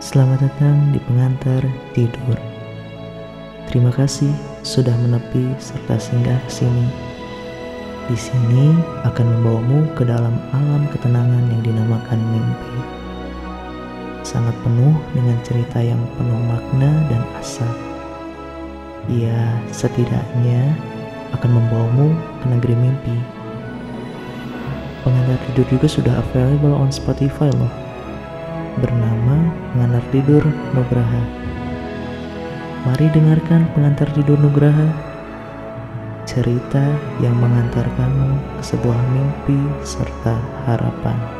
Selamat datang di pengantar tidur. Terima kasih sudah menepi serta singgah ke sini. Di sini akan membawamu ke dalam alam ketenangan yang dinamakan mimpi. Sangat penuh dengan cerita yang penuh makna dan asa. Ia setidaknya akan membawamu ke negeri mimpi. Pengantar tidur juga sudah available on Spotify loh. Bernama Pengantar Tidur Nugraha. Mari dengarkan Pengantar Tidur Nugraha. Cerita yang mengantarkanmu ke sebuah mimpi serta harapan.